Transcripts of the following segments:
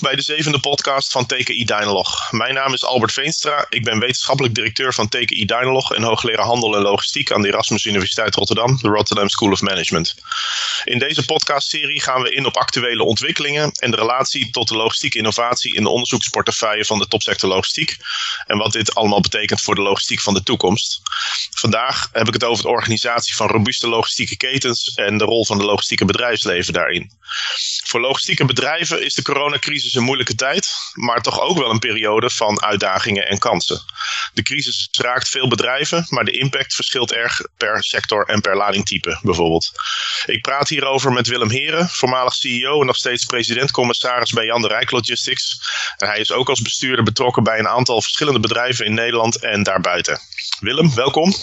bij de zevende podcast van TKI Dynalog. Mijn naam is Albert Veenstra. Ik ben wetenschappelijk directeur van TKI Dynalog en hoogleraar handel en logistiek aan de Erasmus Universiteit Rotterdam, de Rotterdam School of Management. In deze podcastserie gaan we in op actuele ontwikkelingen en de relatie tot de logistieke innovatie in de onderzoeksportefeuille van de topsector logistiek en wat dit allemaal betekent voor de logistiek van de toekomst. Vandaag heb ik het over de organisatie van robuuste logistieke ketens en de rol van de logistieke bedrijfsleven daarin. Voor logistieke bedrijven is de coronacrisis een moeilijke tijd, maar toch ook wel een periode van uitdagingen en kansen. De crisis raakt veel bedrijven, maar de impact verschilt erg per sector en per ladingtype bijvoorbeeld. Ik praat hierover met Willem Heren, voormalig CEO en nog steeds president-commissaris bij Jan de Rijk Logistics. En hij is ook als bestuurder betrokken bij een aantal verschillende bedrijven in Nederland en daarbuiten. Willem, welkom.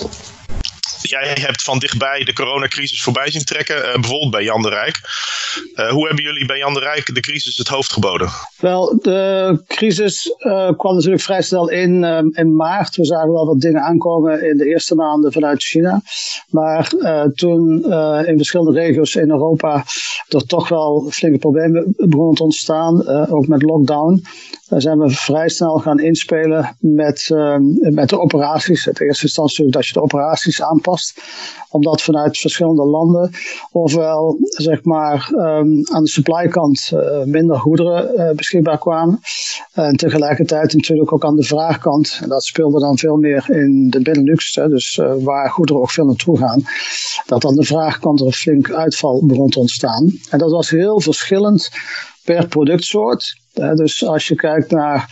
Jij hebt van dichtbij de coronacrisis voorbij zien trekken, uh, bijvoorbeeld bij Jan de Rijk. Uh, hoe hebben jullie bij Jan de Rijk de crisis het hoofd geboden? Wel, de crisis uh, kwam natuurlijk vrij snel in in maart. We zagen wel wat dingen aankomen in de eerste maanden vanuit China. Maar toen in verschillende regio's in Europa er toch wel flinke problemen begonnen te ontstaan, ook met lockdown. Daar zijn we vrij snel gaan inspelen met, met de operaties. Het eerste instantie dat je de operaties Omdat vanuit verschillende landen ofwel zeg maar um, aan de supply-kant uh, minder goederen uh, beschikbaar kwamen. En tegelijkertijd natuurlijk ook aan de vraagkant. En dat speelde dan veel meer in de Benelux, hè, dus uh, waar goederen ook veel naartoe gaan. Dat aan de vraagkant er een flink uitval begon te ontstaan. En dat was heel verschillend per productsoort. dus als je kijkt naar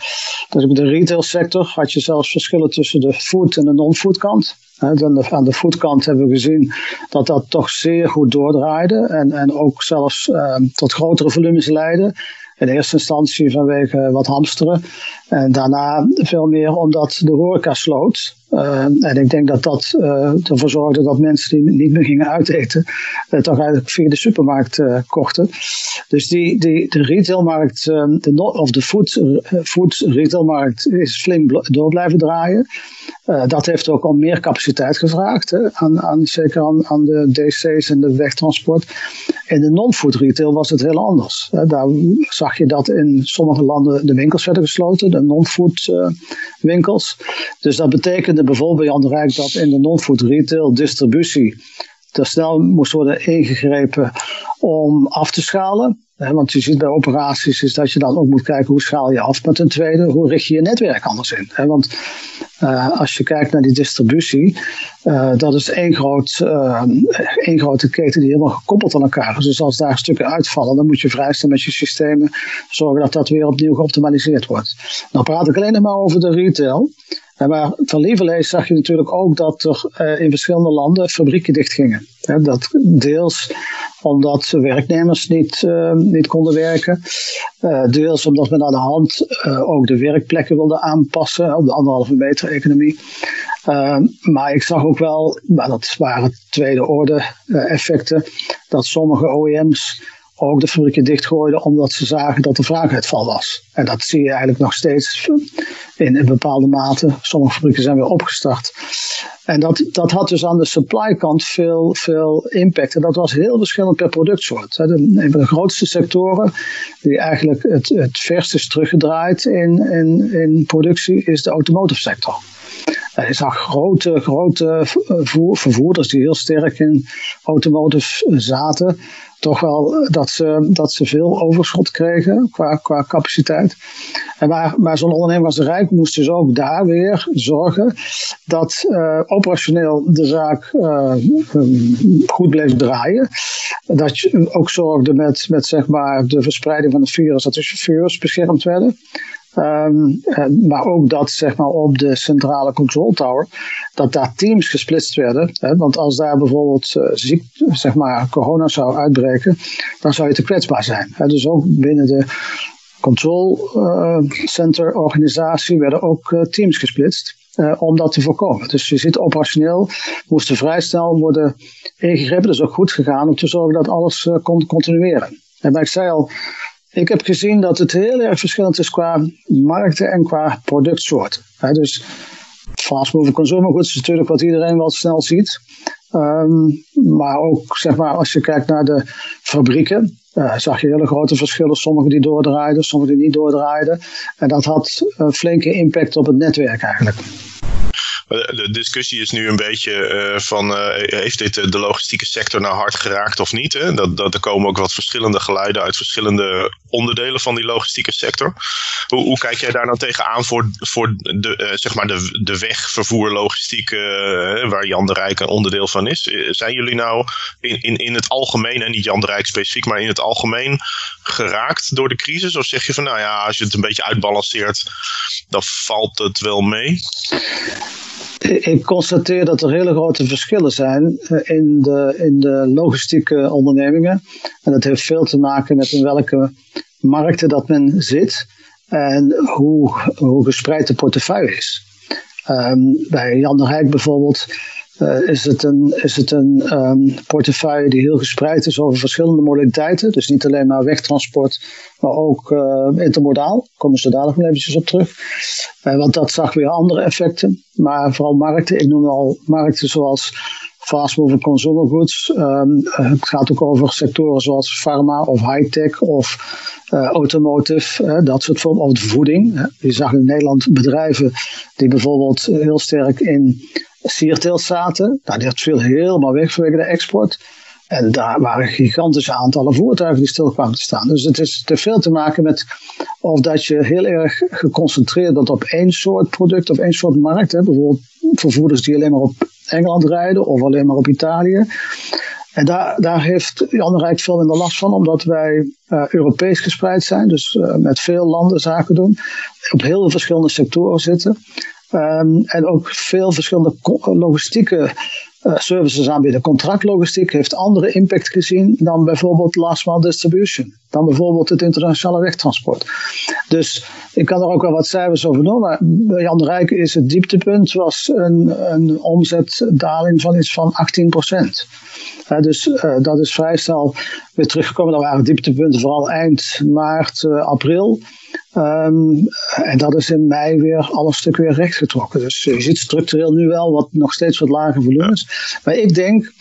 de retail sector, had je zelfs verschillen tussen de food en de non-food kant. Aan de foodkant hebben we gezien dat dat toch zeer goed doordraaide en, en ook zelfs uh, tot grotere volumes leidde. In eerste instantie vanwege wat hamsteren. En daarna veel meer omdat de horeca sloot. Uh, en ik denk dat dat uh, ervoor zorgde dat mensen die niet meer gingen uiteten, uh, toch eigenlijk via de supermarkt kochten. Dus die, die, de retailmarkt, de, of de food, food retailmarkt is flink door blijven draaien. dat heeft ook al meer capaciteit gevraagd, hè, aan, aan, zeker aan, aan de DC's en de wegtransport. In de non-food retail was het heel anders. Daar zag je dat in sommige landen de winkels werden gesloten, de non-food winkels. Dus dat betekent bijvoorbeeld de Rijk dat in de non-food retail distributie te snel moest worden ingegrepen om af te schalen. Want je ziet bij operaties is dat je dan ook moet kijken hoe schaal je af. Maar ten tweede, hoe richt je je netwerk anders in? Want uh, als je kijkt naar die distributie, uh, dat is één, groot, uh, één grote keten die helemaal gekoppeld aan elkaar is. Dus als daar stukken uitvallen, dan moet je vrij snel met je systemen zorgen dat dat weer opnieuw geoptimaliseerd wordt. Nou praat ik alleen nog maar over de retail. Maar van Lieverlee zag je natuurlijk ook dat er in verschillende landen fabrieken dichtgingen. Dat deels omdat werknemers niet, uh, niet konden werken. Uh, deels omdat men aan de hand ook de werkplekken wilde aanpassen op de anderhalve meter economie. maar ik zag ook wel, maar dat waren tweede orde effecten, dat sommige OEM's ook de fabrieken dichtgooiden omdat ze zagen dat er vraaguitval was. En dat zie je eigenlijk nog steeds in bepaalde mate. Sommige fabrieken zijn weer opgestart. En dat, dat had dus aan de supply kant veel, veel impact. En dat was heel verschillend per productsoort. Een van de grootste sectoren die eigenlijk het, het verst is teruggedraaid in, in, in productie is de automotive sector. Je zag grote, grote vervoerders die heel sterk in automotive zaten toch wel dat ze, dat ze veel overschot kregen qua, qua capaciteit. En maar, maar zo'n ondernemer als de Rijk moest dus ook daar weer zorgen dat uh, operationeel de zaak uh, goed bleef draaien. Dat je ook zorgde met, met zeg maar de verspreiding van het virus, dat de chauffeurs beschermd werden. Um, maar ook dat zeg maar, op de centrale control tower, dat daar teams gesplitst werden. Hè, want als daar bijvoorbeeld uh, ziek, zeg maar, corona zou uitbreken, dan zou je te kwetsbaar zijn. Hè. Dus ook binnen de control uh, center organisatie werden ook teams gesplitst. om dat te voorkomen. Dus je ziet operationeel moesten vrij snel worden ingegrepen. Dat is ook goed gegaan om te zorgen dat alles kon continueren. En maar ik zei al, ik heb gezien dat het heel erg verschillend is qua markten en qua productsoort. dus fast moving consumer goods is natuurlijk wat iedereen wel snel ziet. Um, maar ook zeg maar, als je kijkt naar de fabrieken, uh, zag je hele grote verschillen. Sommige die doordraaiden, sommige die niet doordraaiden. En dat had een flinke impact op het netwerk eigenlijk. De discussie is nu een beetje uh, van, uh, heeft dit de logistieke sector nou hard geraakt of niet? Hè? Dat, dat, er komen ook wat verschillende geluiden uit verschillende onderdelen van die logistieke sector. Hoe, hoe kijk jij daar nou tegenaan voor, voor de, uh, zeg maar de, de wegvervoer logistiek, waar Jan de Rijk een onderdeel van is? Zijn jullie nou in, in, in het algemeen, en niet Jan de Rijk specifiek, maar in het algemeen geraakt door de crisis? Of zeg je van, nou ja, als je het een beetje uitbalanceert, dan valt het wel mee? Ik constateer dat er hele grote verschillen zijn eh, in de, in de logistieke ondernemingen. En dat heeft veel te maken met in welke markten dat men zit en hoe, hoe gespreid de portefeuille is. Um, bij Jan de Rijk bijvoorbeeld uh, is het een, is het een um, portefeuille die heel gespreid is over verschillende modaliteiten. Dus niet alleen maar wegtransport, maar ook uh, intermodaal. Daar komen ze dadelijk nog eventjes op terug. Uh, want dat zag weer andere effecten. Maar vooral markten. Ik noem al markten zoals fast-moving consumer goods. Um, het gaat ook over sectoren zoals pharma of high-tech of automotive, dat soort van, of voeding. Je zag in Nederland bedrijven die bijvoorbeeld heel sterk in sierteelt zaten. Nou, dat viel helemaal weg vanwege de export. En daar waren gigantische aantallen voertuigen die stil kwamen te staan. Dus het, is, te veel te maken met of dat je heel erg geconcentreerd bent op één soort product of één soort markt. Hè. Bijvoorbeeld vervoerders die alleen maar op Engeland rijden of alleen maar op Italië. En daar, daar heeft Jan Rijk veel minder last van, omdat wij uh, Europees gespreid zijn, dus uh, met veel landen zaken doen, op heel veel verschillende sectoren zitten. Um, en ook veel verschillende logistieke uh, services aanbieden. Contractlogistiek heeft andere impact gezien dan bijvoorbeeld last mile distribution. Dan bijvoorbeeld het internationale wegtransport. Dus ik kan er ook wel wat cijfers over noemen. Bij Jan de Rijk is het dieptepunt was een, een omzetdaling van iets van 18 procent. Uh, dus uh, dat is vrij snel weer teruggekomen. Dat waren dieptepunten vooral eind maart, april. Um, en dat is in mei weer al een stuk weer rechtgetrokken. Dus je ziet structureel nu wel wat, nog steeds wat lage volumes. Maar ik denk,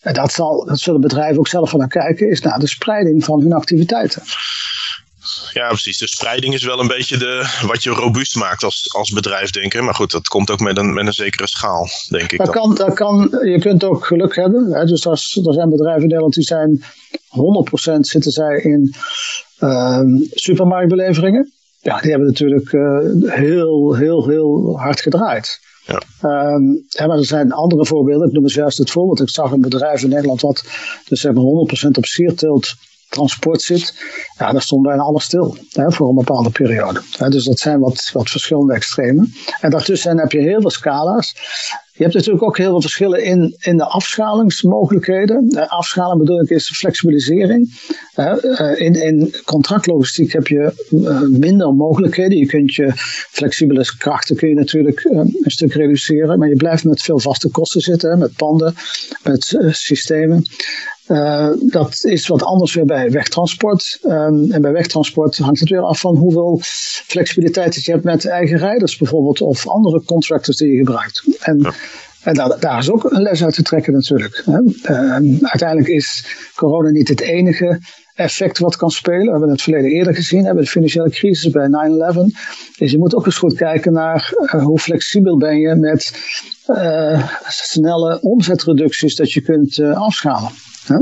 en dat, zal, dat zullen bedrijven ook zelf van naar kijken, is naar de spreiding van hun activiteiten. Ja, precies. De spreiding is wel een beetje de, wat je robuust maakt als, als bedrijf, denk ik. Maar goed, dat komt ook met een, met een zekere schaal, denk ik. Dat kan, dat kan, je kunt ook geluk hebben. Hè? Dus er zijn bedrijven in Nederland die zijn 100% zitten zij in uh, supermarktbeleveringen. Ja, die hebben natuurlijk uh, heel, heel, heel hard gedraaid. Ja. Um, ja, maar er zijn andere voorbeelden. Ik noem eens juist het voorbeeld. Ik zag een bedrijf in Nederland wat dus zeg maar 100% op sierteelt transport zit, ja, daar stond bijna alles stil hè, voor een bepaalde periode. Hè, dus dat zijn wat, wat verschillende extremen. En daartussen heb je heel veel scala's. Je hebt natuurlijk ook heel veel verschillen in, in de afschalingsmogelijkheden. De afschaling bedoel ik is flexibilisering. Eh, in, in contractlogistiek heb je eh, minder mogelijkheden. Je kunt je flexibele krachten kun je natuurlijk eh, een stuk reduceren, maar je blijft met veel vaste kosten zitten, met panden, met systemen. Uh, dat is wat anders weer bij wegtransport. Um, en bij wegtransport hangt het weer af van hoeveel flexibiliteit je hebt met eigen rijders bijvoorbeeld, of andere contractors die je gebruikt. En, en daar, daar, is ook een les uit te trekken natuurlijk. Hè. Uh, uiteindelijk is corona niet het enige effect wat kan spelen. We hebben het verleden eerder gezien, hebben de financiële crisis bij 9-11. Dus je moet ook eens goed kijken naar uh, hoe flexibel ben je met uh, snelle omzetreducties dat je kunt afschalen. Huh?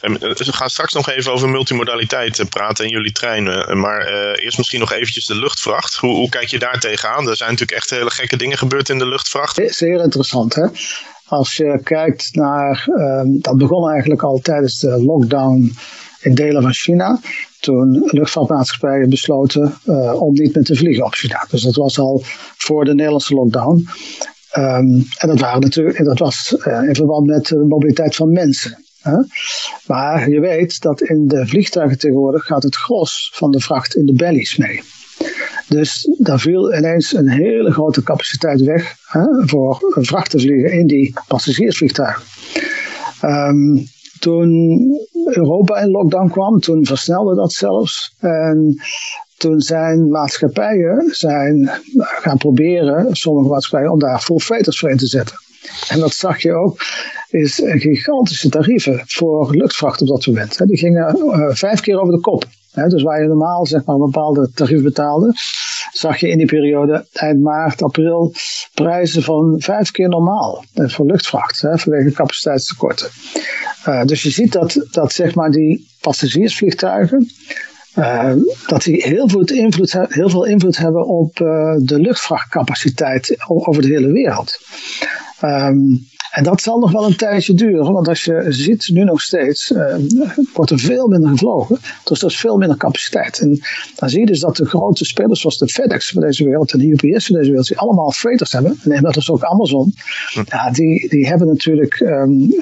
En we gaan straks nog even over multimodaliteit praten in jullie treinen. Maar uh, eerst misschien nog eventjes de luchtvracht. Hoe, hoe, kijk je daar tegenaan? Er zijn natuurlijk echt hele gekke dingen gebeurd in de luchtvracht. Zeer interessant, hè? Als je kijkt naar. Uh, dat begon eigenlijk al tijdens de lockdown in delen van China. Toen luchtvaartmaatschappijen besloten uh, om niet meer te vliegen op China. Dus dat was al voor de Nederlandse lockdown. Um, en dat, waren natuurlijk, dat was uh, in verband met de mobiliteit van mensen. Maar je weet dat in de vliegtuigen tegenwoordig gaat het gros van de vracht in de bellies mee. Dus daar viel ineens een hele grote capaciteit weg hè, voor vracht te vliegen in die passagiersvliegtuigen. Um, toen Europa in lockdown kwam, toen versnelde dat zelfs. En toen zijn maatschappijen zijn gaan proberen, sommige maatschappijen, om daar full voor in te zetten. En dat zag je ook is gigantische tarieven voor luchtvracht op dat moment. Die gingen vijf keer over de kop. Dus waar je normaal zeg maar, een bepaalde tarief betaalde, zag je in die periode eind maart, april prijzen van vijf keer normaal voor luchtvracht, vanwege capaciteitstekorten. Uh, dus je ziet dat, dat zeg maar, die passagiersvliegtuigen. Dat die heel veel, invloed, heel veel invloed hebben op de luchtvrachtcapaciteit over de hele wereld. Um, en dat zal nog wel een tijdje duren, want als je ziet, nu nog steeds, uh, wordt er veel minder gevlogen. Dus er is veel minder capaciteit. En dan zie je dus dat de grote spelers zoals de FedEx van deze wereld en de UPS van deze wereld, die allemaal freighters hebben, en dat is ook Amazon, ja, die, die hebben natuurlijk um,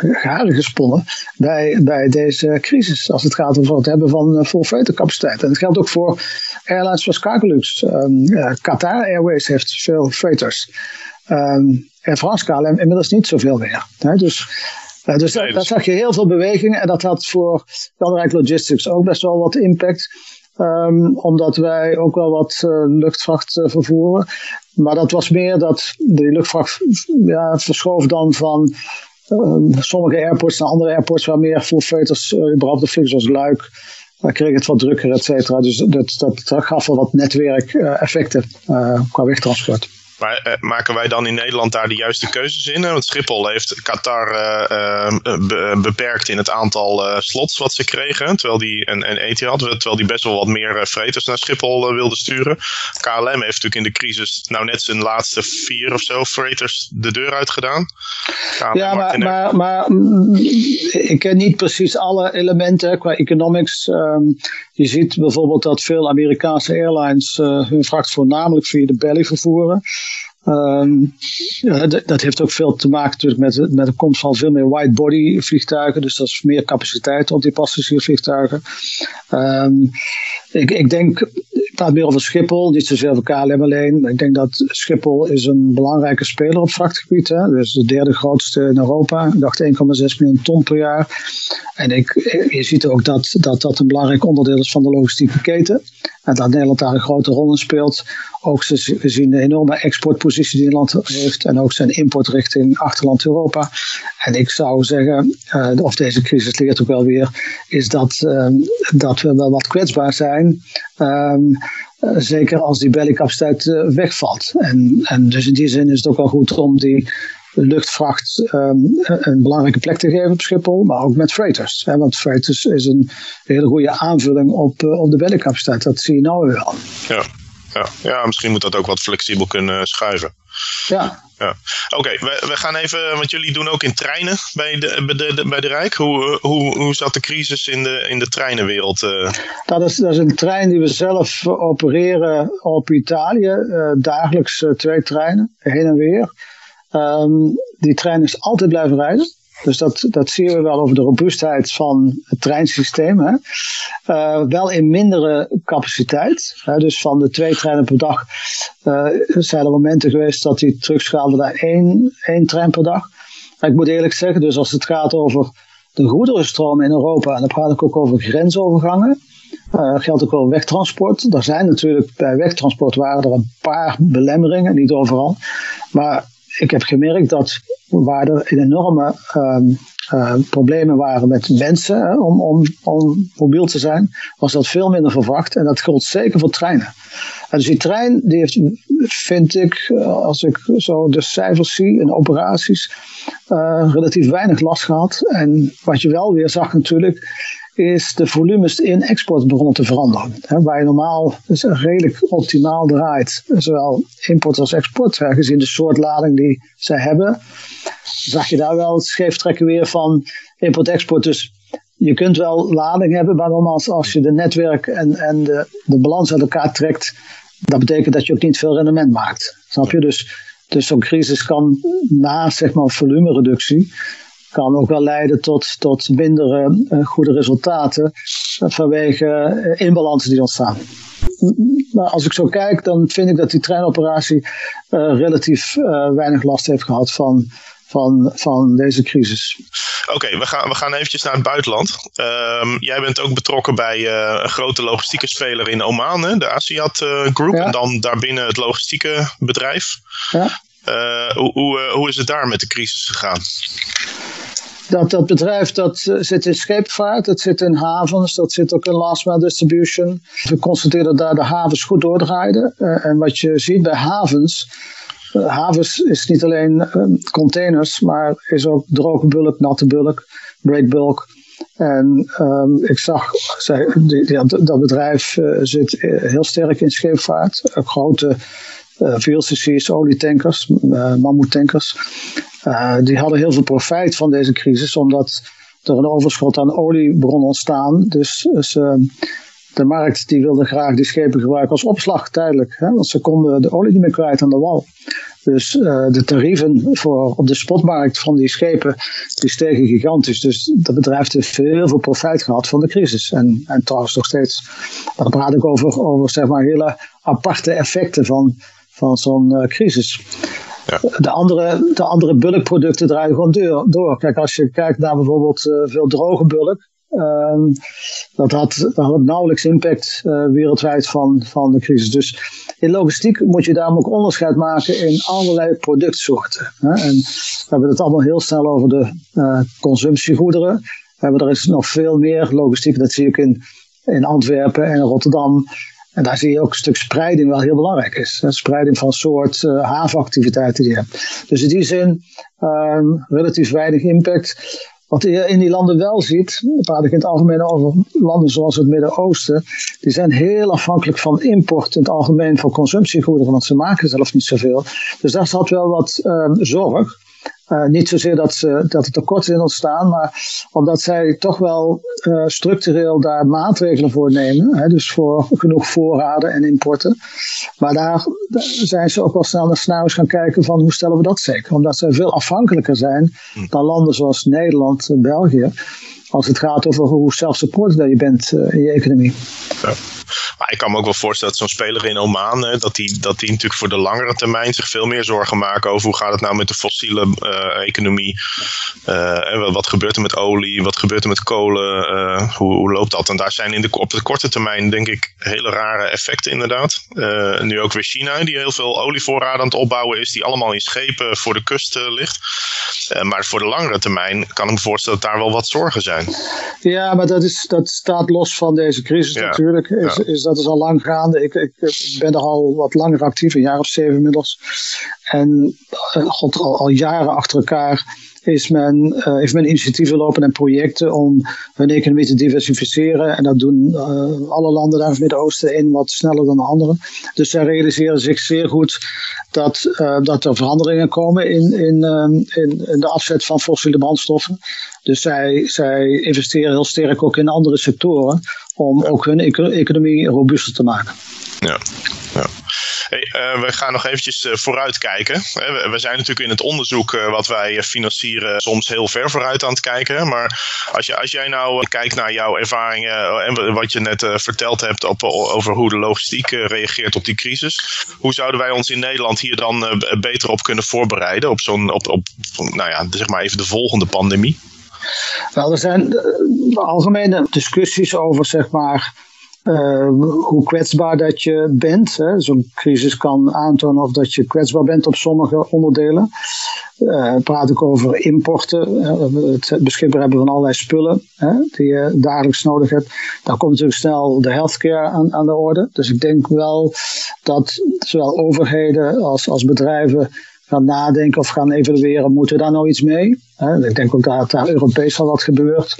garen gesponnen bij, bij deze crisis. Als het gaat over het hebben van uh, full freighter capaciteit. En dat geldt ook voor airlines zoals Cargolux. Uh, Qatar Airways heeft veel freighters. Um, en Frans KLM inmiddels niet zoveel meer. Hè? Dus, uh, dus daar, daar, zag je heel veel beweging. En dat had voor Belangrijk Logistics ook best wel wat impact. Um, omdat wij ook wel wat uh, luchtvracht uh, vervoeren. Maar dat was meer dat de luchtvracht ja, verschoof dan van um, sommige airports naar andere airports waar meer full freighters überhaupt de vliegen zoals Luik. Daar kreeg het wat drukker, et cetera. Dus dat, dat, dat gaf wel wat netwerkeffecten qua wegtransport. Maar uh, maken wij dan in Nederland daar de juiste keuzes in? Want Schiphol heeft Qatar uh, be beperkt in het aantal slots wat ze kregen. Terwijl die, en, en Etihad, terwijl die best wel wat meer freighters naar Schiphol wilde sturen. KLM heeft natuurlijk in de crisis nou net zijn laatste vier of zo freighters de deur uit gedaan. ja, maar, maar, maar, mm, ik ken niet precies alle elementen qua economics. Um, je ziet bijvoorbeeld dat veel Amerikaanse airlines hun vracht voornamelijk via de belly vervoeren. Um, ja, dat heeft ook veel te maken natuurlijk met, met de komst van veel meer wide-body vliegtuigen. Dus dat is meer capaciteit op die passagiersvliegtuigen. Um, ik, ik denk, meer over Schiphol, niet zozeer over KLM alleen. Ik denk dat Schiphol is een belangrijke speler op vrachtgebied. Hè. Dus de derde grootste in Europa. Ik dacht 1,6 miljoen ton per jaar. En ik, je ziet ook dat, dat dat een belangrijk onderdeel is van de logistieke keten. Dat Nederland daar een grote rol in speelt. Ook gezien de enorme exportpositie die Nederland heeft. En ook zijn import richting achterland Europa. En ik zou zeggen, uh, of deze crisis leert ook wel weer, is dat, uh, dat we wel wat kwetsbaar zijn. Um, uh, zeker als die bellycapaciteit wegvalt. En, en dus in die zin is het ook wel goed om die luchtvracht um, een belangrijke plek te geven op Schiphol, maar ook met freighters. Hè, want freighters is een hele goede aanvulling op, uh, op de bellycapaciteit. Dat zie je nou weer wel. Ja. Ja. ja, misschien moet dat ook wat flexibel kunnen schuiven. Ja. ja. Oké, we, we gaan even, want jullie doen ook in treinen bij de, bij de, bij de Rijk. Hoe, hoe, hoe zat de crisis in de, in de treinenwereld? Uh? Dat, is, dat is een trein die we zelf opereren op Italië. Uh, dagelijks twee treinen, heen en weer. Um, die trein is altijd blijven rijden. Dus dat, dat zien we wel over de robuustheid van het treinsysteem. Hè. Uh, wel in mindere capaciteit. Hè. Dus van de twee treinen per dag uh, zijn er momenten geweest dat hij terugschaalde naar één, één trein per dag. Ik moet eerlijk zeggen, dus als het gaat over de goederenstroom in Europa, en dan praat ik ook over grensovergangen. Uh, geldt ook over wegtransport. Er zijn natuurlijk bij wegtransport waren er een paar belemmeringen, niet overal. Maar ik heb gemerkt dat waar er enorme um, uh, problemen waren met mensen om, om, om mobiel te zijn, was dat veel minder verwacht. En dat geldt zeker voor treinen. En dus die trein, die heeft, vind ik, eh, als ik zo de cijfers zie en operaties, uh, relatief weinig last gehad. En wat je wel weer zag natuurlijk, is de volumes in export begonnen te veranderen. waar je normaal dus redelijk optimaal draait, zowel import als export, gezien de soort lading die zij hebben, zag je daar wel het scheeftrekken weer van import-export. Dus je kunt wel lading hebben, maar nogmaals, als je de netwerk en, en de, de balans uit elkaar trekt, dat betekent dat je ook niet veel rendement maakt. Snap je? Dus, dus zo'n crisis kan na zeg maar volumereductie kan ook wel leiden tot, tot minder uh, goede resultaten vanwege uh, inbalansen die ontstaan. Maar als ik zo kijk, dan vind ik dat die treinoperatie relatief weinig last heeft gehad van, van, van deze crisis. Oké, we, gaan, we gaan eventjes naar het buitenland. Um, jij bent ook betrokken bij uh, een grote logistieke speler in Oman, hè? de Asiat uh, Group. Ja. En dan daarbinnen het logistieke bedrijf. Ja. hoe, hoe, hoe is het daar met de crisis gegaan? Dat, dat bedrijf dat eh, zit in scheepvaart, dat zit in havens, dat zit ook in last mile distribution. We constateren dat daar de havens goed doordraaiden. Uh, en wat je ziet bij havens, uh, havens is niet alleen containers, maar is ook droge bulk, natte bulk, breakbulk. En um, ik zag, die, dat bedrijf zit heel sterk in scheepvaart. grote uh, VLCC's, olietankers, uh, mammoetankers. Uh, die hadden heel veel profijt van deze crisis, omdat er een overschot aan olie begon ontstaan. Dus, dus de markt die wilde graag die schepen gebruiken als opslag tijdelijk. Hè, want ze konden de olie niet meer kwijt aan de wal. Dus uh, de tarieven voor, op de spotmarkt van die schepen die stegen gigantisch. Dus dat bedrijf heeft heel veel profijt gehad van de crisis. En, en trouwens nog steeds. Dan praat ik over, over zeg maar hele aparte effecten van, van zo'n crisis. Ja. De, andere, de andere bulkproducten draaien gewoon door. Kijk, als je kijkt naar bijvoorbeeld uh, veel droge bulk, uh, dat, had, dat had nauwelijks impact uh, wereldwijd van, van de crisis. Dus in logistiek moet je daarom ook onderscheid maken in allerlei productsoorten. Hè? En we hebben het allemaal heel snel over de consumptiegoederen. We hebben er is nog veel meer logistiek, dat zie ik in, in Antwerpen en Rotterdam. En daar zie je ook een stuk spreiding wel heel belangrijk is. Spreiding van soort uh, havenactiviteiten die je hebt. Dus in die zin um, relatief weinig impact. Wat je in die landen wel ziet, praat ik in het algemeen over landen zoals het Midden-Oosten, die zijn heel afhankelijk van import in het algemeen van consumptiegoederen, want ze maken zelf niet zoveel. Dus daar zat wel wat um, zorg. Uh, niet zozeer dat, ze, dat er tekorten in ontstaan, maar omdat zij toch wel uh, structureel daar maatregelen voor nemen. Hè, dus voor genoeg voorraden en importen. Maar daar, daar zijn ze ook wel snel naar snauws gaan kijken van hoe stellen we dat zeker. Omdat zij veel afhankelijker zijn hm. dan landen zoals Nederland en België. Als het gaat over hoe self-supported je bent uh, in je economie. Ja. Maar ik kan me ook wel voorstellen dat zo'n speler in Oman, hè, dat, die, dat die natuurlijk voor de langere termijn zich veel meer zorgen maken over hoe gaat het nou met de fossiele uh, economie. Uh, wat gebeurt er met olie, wat gebeurt er met kolen, uh, hoe, hoe, loopt dat? En daar zijn in de, op de korte termijn denk ik hele rare effecten inderdaad. nu ook weer China, die heel veel olievoorraden aan het opbouwen is, die allemaal in schepen voor de kust ligt. maar voor de langere termijn kan ik me voorstellen dat daar wel wat zorgen zijn. Ja, maar dat, is, dat staat los van deze crisis natuurlijk. Is, is, dat is al lang gaande. Ik, ik, ben er al wat langer actief, een jaar of zeven inmiddels. En uh, God, al, al jaren achter elkaar is men, uh, heeft men initiatieven lopen en projecten om hun economie te diversificeren. En dat doen uh, alle landen daar in het Midden-Oosten in wat sneller dan de anderen. Dus zij realiseren zich zeer goed dat, dat er veranderingen komen in, in, in, in, de afzet van fossiele brandstoffen. Dus zij, zij investeren heel sterk ook in andere sectoren om ook hun economie robuuster te maken. Ja, ja. Hey, uh, we gaan nog eventjes uh, vooruit kijken. We, we, zijn natuurlijk in het onderzoek uh, wat wij financieren soms heel ver vooruit aan het kijken. Maar als, je, als jij nou kijkt naar jouw ervaringen en wat je net verteld hebt op, over hoe de logistiek reageert op die crisis. Hoe zouden wij ons in Nederland hier dan beter op kunnen voorbereiden op zo'n, op, op, nou ja, zeg maar even de volgende pandemie? Wel, er zijn algemene discussies over, zeg maar uh, hoe kwetsbaar dat je bent. Zo'n crisis kan aantonen of dat je kwetsbaar bent op sommige onderdelen. Uh, praat ik over importen, het beschikbaar hebben van allerlei spullen hè, die je dagelijks nodig hebt. Dan komt natuurlijk snel de healthcare aan, aan de orde. Dus ik denk wel dat zowel overheden als, als bedrijven gaan nadenken of gaan evalueren, moeten we daar nou iets mee? Ik denk ook dat daar Europees al wat gebeurt.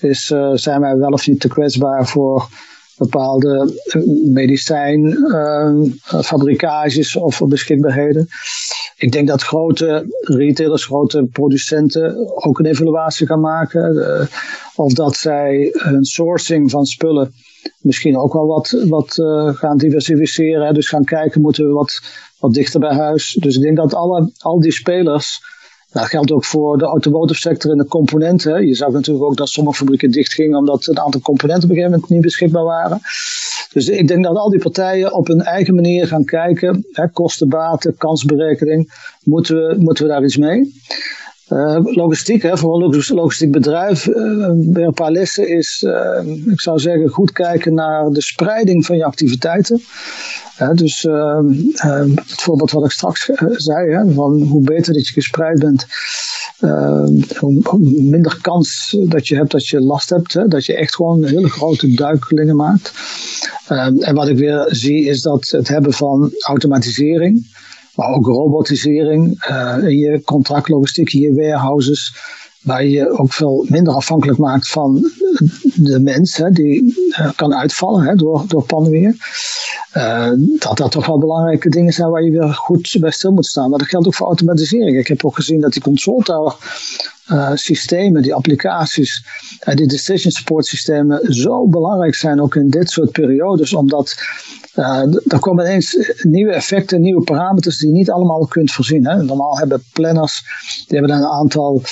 Is, uh, zijn wij wel of niet te kwetsbaar voor bepaalde eh, medicijnfabrikages uh, of beschikbaarheden. Ik denk dat grote retailers, grote producenten ook een evaluatie gaan maken. Of dat zij hun sourcing van spullen misschien ook wel wat, wat gaan diversificeren. Dus gaan kijken, moeten we wat, wat dichter bij huis. Dus ik denk dat alle, al die spelers dat geldt ook voor de automotive sector en de componenten. Je zag natuurlijk ook dat sommige fabrieken dichtgingen omdat een aantal componenten op een gegeven moment niet beschikbaar waren. Dus ik denk dat al die partijen op hun eigen manier gaan kijken. Hè, kosten, baten, kansberekening. Moeten we, moeten we daar iets mee? Uh, logistiek, hè, voor een logistiek bedrijf, uh, bij een paar lessen is, uh, ik zou zeggen, goed kijken naar de spreiding van je activiteiten. dus het voorbeeld wat ik straks zei, hè, van hoe beter dat je gespreid bent, hoe, minder kans dat je hebt dat je last hebt, hè, dat je echt gewoon hele grote duikelingen maakt. en wat ik weer zie is dat het hebben van automatisering, maar ook robotisering uh, in je contractlogistiek, je warehouses, waar je ook veel minder afhankelijk maakt van de mens, die uh, kan uitvallen hè, door, door pandemie. Uh, dat dat toch wel belangrijke dingen zijn waar je weer goed bij stil moet staan. Maar dat geldt ook voor automatisering. Ik heb ook gezien dat die control tower uh, systemen, die applicaties, die decision support systemen zo belangrijk zijn ook in dit soort periodes, omdat er komen ineens nieuwe effecten, nieuwe parameters die je niet allemaal kunt voorzien. Normaal hebben planners, die hebben een aantal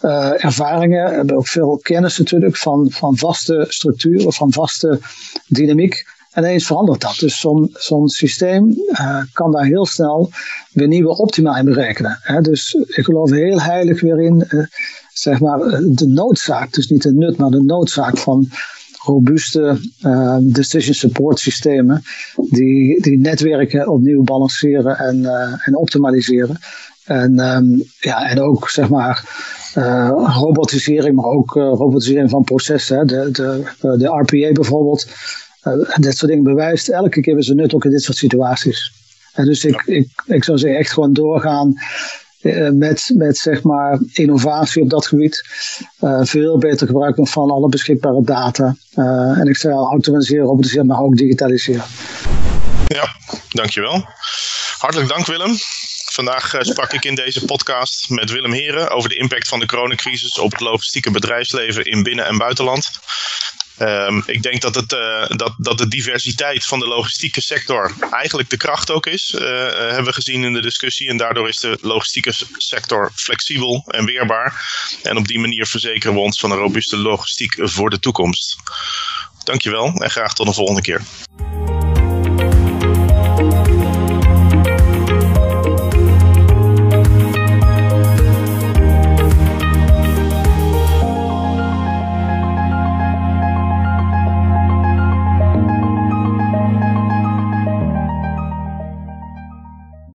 uh, ervaringen, hebben ook veel kennis natuurlijk van, van vaste structuren, van vaste dynamiek. En ineens verandert dat. Dus zo'n systeem uh, kan daar heel snel weer nieuwe optima in berekenen. Hè. Dus ik geloof heel heilig weer in uh, zeg maar, de noodzaak, dus niet de nut, maar de noodzaak van robuuste uh, decision support systemen die, die netwerken opnieuw balanceren en, uh, en optimaliseren. En, um, ja, en ook zeg maar uh, robotisering, maar ook robotisering van processen. De, de, de RPA bijvoorbeeld, dit soort dingen bewijst elke keer weer zijn nut ook in dit soort situaties. En dus ik, ik, ik zou zeggen echt gewoon doorgaan met, met zeg maar innovatie op dat gebied. Uh, veel beter gebruik van alle beschikbare data. Uh, en ik zei al automatiseren, robotiseren, maar ook digitaliseren. Ja, dankjewel. Hartelijk dank Willem. Vandaag sprak ik in deze podcast met Willem Heren over de impact van de coronacrisis op het logistieke bedrijfsleven in binnen- en buitenland. Um, ik denk dat, het, uh, dat, dat de diversiteit van de logistieke sector eigenlijk de kracht ook is, uh, hebben we gezien in de discussie. En daardoor is de logistieke sector flexibel en weerbaar. En op die manier verzekeren we ons van een robuuste logistiek voor de toekomst. Dankjewel en graag tot de volgende keer.